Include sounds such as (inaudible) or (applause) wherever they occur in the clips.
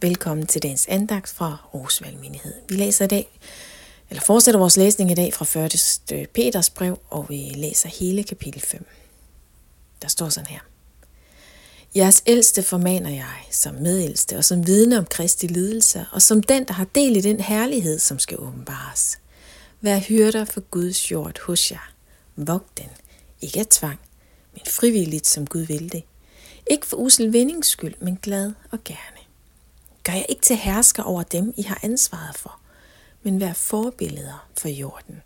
Velkommen til dagens andagt fra Aarhus Menighed. Vi læser i dag, eller fortsætter vores læsning i dag fra 1. Peters brev, og vi læser hele kapitel 5. Der står sådan her. Jeres ældste formaner jeg, som medældste og som vidne om Kristi lidelse, og som den, der har del i den herlighed, som skal åbenbares. Vær hyrder for Guds jord hos jer. Vogt den, ikke af tvang, men frivilligt, som Gud vil det. Ikke for usel vindings skyld, men glad og gerne Gør jeg ikke til hersker over dem, I har ansvaret for, men vær forbilleder for jorden.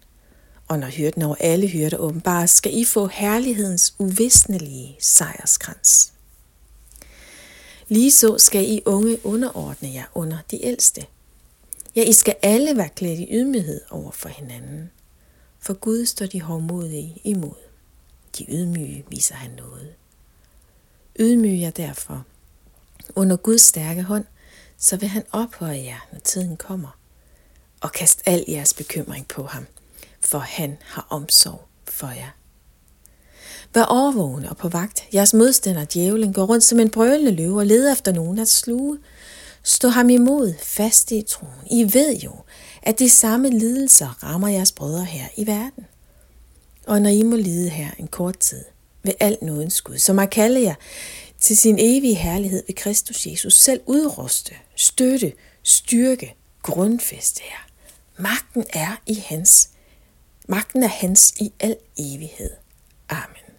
Og når hyrden over alle hyrder åbenbart, skal I få herlighedens uvisnelige sejrskrans. Lige så skal I unge underordne jer under de ældste. Ja, I skal alle være klædt i ydmyghed over for hinanden. For Gud står de hårdmodige imod. De ydmyge viser han noget. Ydmyg jer derfor under Guds stærke hånd, så vil han ophøje jer, når tiden kommer. Og kast al jeres bekymring på ham, for han har omsorg for jer. Vær overvågne og på vagt. Jeres modstander, djævlen, går rundt som en brølende løve og leder efter nogen at sluge. Stå ham imod, fast i troen. I ved jo, at de samme lidelser rammer jeres brødre her i verden. Og når I må lide her en kort tid, ved alt nådens Gud, som har kaldet jer til sin evige herlighed ved Kristus Jesus, selv udruste, støtte, styrke, grundfæste her. Magten er i hans. Magten er hans i al evighed. Amen.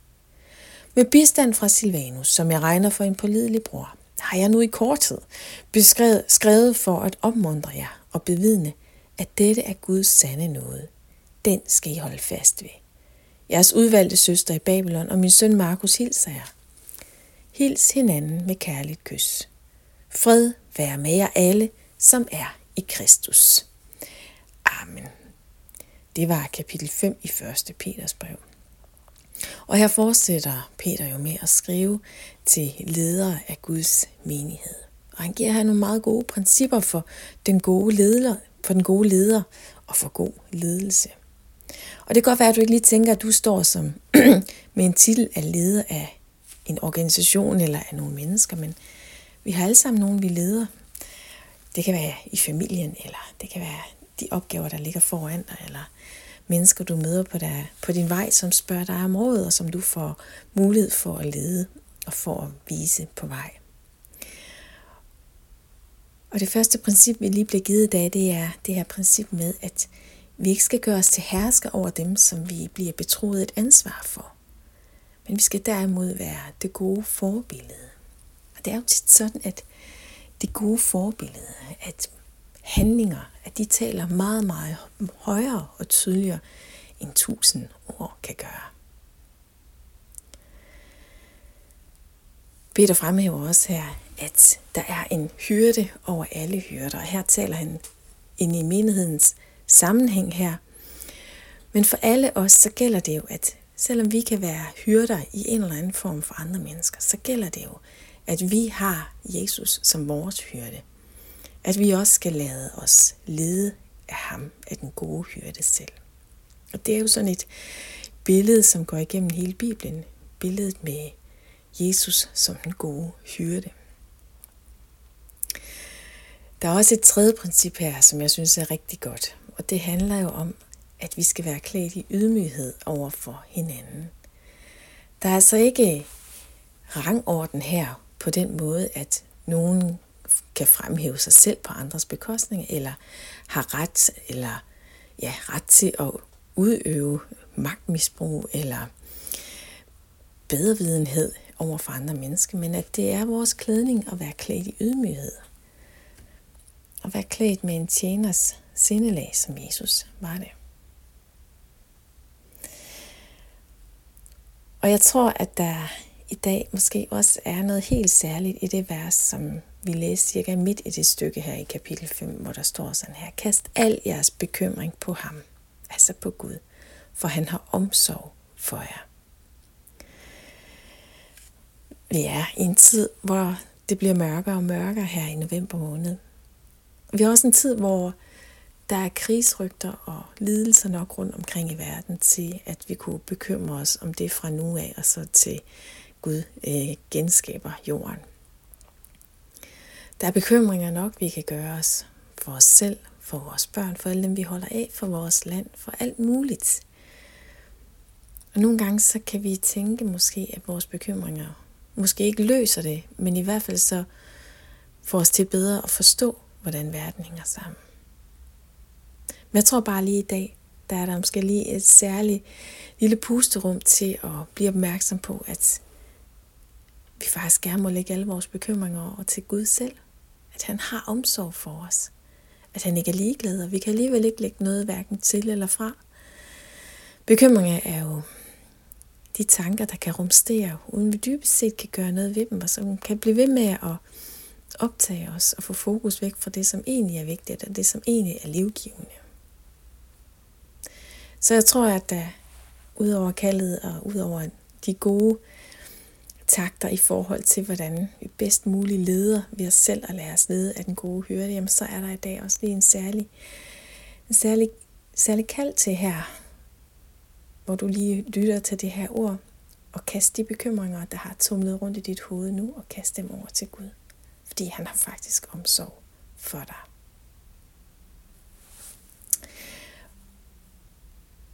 Med bistand fra Silvanus, som jeg regner for en pålidelig bror, har jeg nu i korthed beskrevet, skrevet for at opmuntre jer og bevidne, at dette er Guds sande nåde. Den skal I holde fast ved. Jeres udvalgte søster i Babylon og min søn Markus hilser jer. Hils hinanden med kærligt kys. Fred være med jer alle, som er i Kristus. Amen. Det var kapitel 5 i 1. Peters brev. Og her fortsætter Peter jo med at skrive til ledere af Guds menighed. Og han giver her nogle meget gode principper for den gode leder, for den gode leder og for god ledelse. Og det kan godt være, at du ikke lige tænker, at du står som (clears throat) med en titel af leder af en organisation eller af nogle mennesker, men vi har alle sammen nogen, vi leder. Det kan være i familien, eller det kan være de opgaver, der ligger foran dig, eller mennesker, du møder på, der, på din vej, som spørger dig om råd, og som du får mulighed for at lede og for at vise på vej. Og det første princip, vi lige blev givet i dag, det er det her princip med, at vi ikke skal gøre os til hersker over dem, som vi bliver betroet et ansvar for. Men vi skal derimod være det gode forbillede. Og det er jo tit sådan, at det gode forbillede, at handlinger, at de taler meget, meget højere og tydeligere, end tusind ord kan gøre. Peter fremhæver også her, at der er en hyrde over alle hyrder, og her taler han ind i menighedens sammenhæng her. Men for alle os, så gælder det jo, at selvom vi kan være hyrder i en eller anden form for andre mennesker, så gælder det jo, at vi har Jesus som vores hyrde. At vi også skal lade os lede af ham, af den gode hyrde selv. Og det er jo sådan et billede, som går igennem hele Bibelen. Billedet med Jesus som den gode hyrde. Der er også et tredje princip her, som jeg synes er rigtig godt. Og det handler jo om, at vi skal være klædt i ydmyghed over for hinanden. Der er altså ikke rangorden her på den måde, at nogen kan fremhæve sig selv på andres bekostning, eller har ret, eller ja, ret til at udøve magtmisbrug, eller bedrevidenhed over for andre mennesker, men at det er vores klædning at være klædt i ydmyghed. At være klædt med en tjeners sindelag, som Jesus var det. Og jeg tror, at der i dag måske også er noget helt særligt i det vers, som vi læste cirka midt i det stykke her i kapitel 5, hvor der står sådan her, kast al jeres bekymring på ham, altså på Gud, for han har omsorg for jer. Vi er i en tid, hvor det bliver mørkere og mørkere her i november måned. Vi har også en tid, hvor der er krigsrygter og lidelser nok rundt omkring i verden til, at vi kunne bekymre os om det fra nu af og så til Gud øh, genskaber jorden. Der er bekymringer nok, vi kan gøre os for os selv, for vores børn, for alle dem, vi holder af, for vores land, for alt muligt. Og nogle gange så kan vi tænke måske, at vores bekymringer måske ikke løser det, men i hvert fald så får os til bedre at forstå, hvordan verden hænger sammen. Men jeg tror bare lige i dag, der er der måske lige et særligt lille pusterum til at blive opmærksom på, at vi faktisk gerne må lægge alle vores bekymringer over til Gud selv. At han har omsorg for os. At han ikke er ligeglad, og vi kan alligevel ikke lægge noget hverken til eller fra. Bekymringer er jo de tanker, der kan rumstere, uden vi dybest set kan gøre noget ved dem, og som kan blive ved med at optage os og få fokus væk fra det, som egentlig er vigtigt, og det, som egentlig er livgivende. Så jeg tror, at der udover kaldet og udover de gode takter i forhold til, hvordan vi bedst muligt leder ved os selv og lader os lede af den gode hyrde, jamen så er der i dag også lige en særlig, en særlig, særlig kald til her, hvor du lige lytter til det her ord, og kast de bekymringer, der har tumlet rundt i dit hoved nu, og kast dem over til Gud. Fordi han har faktisk omsorg for dig.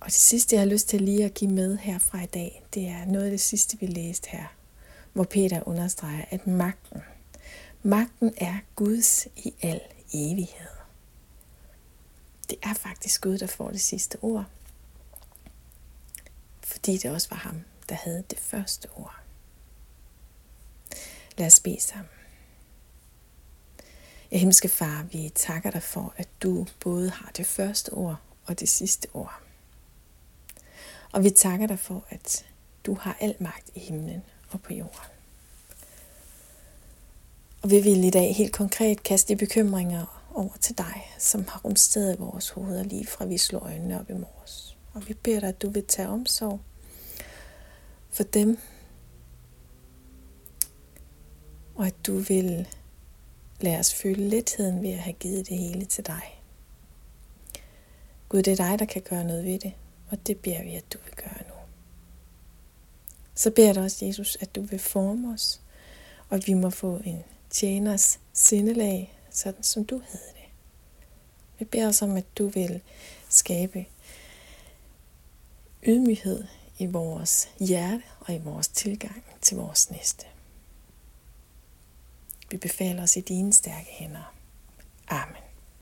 Det sidste, jeg har lyst til lige at give med her fra i dag, det er noget af det sidste, vi læste her, hvor Peter understreger, at magten, magten er Guds i al evighed. Det er faktisk Gud, der får det sidste ord. Fordi det også var ham, der havde det første ord. Lad os bede sammen. Ja, himmelske far, vi takker dig for, at du både har det første ord og det sidste ord. Og vi takker dig for, at du har al magt i himlen og på jorden. Og vi vil i dag helt konkret kaste de bekymringer over til dig, som har rumsteret i vores hoveder lige fra vi slår øjnene op i morges. Og vi beder dig, at du vil tage omsorg for dem, og at du vil lade os føle letheden ved at have givet det hele til dig. Gud, det er dig, der kan gøre noget ved det, og det beder vi, at du vil gøre nu. Så beder jeg dig også, Jesus, at du vil forme os, og at vi må få en tjeners sindelag, sådan som du havde det. Vi beder os om, at du vil skabe ydmyghed i vores hjerte og i vores tilgang til vores næste. Vi befaler os i dine stærke hænder. Amen.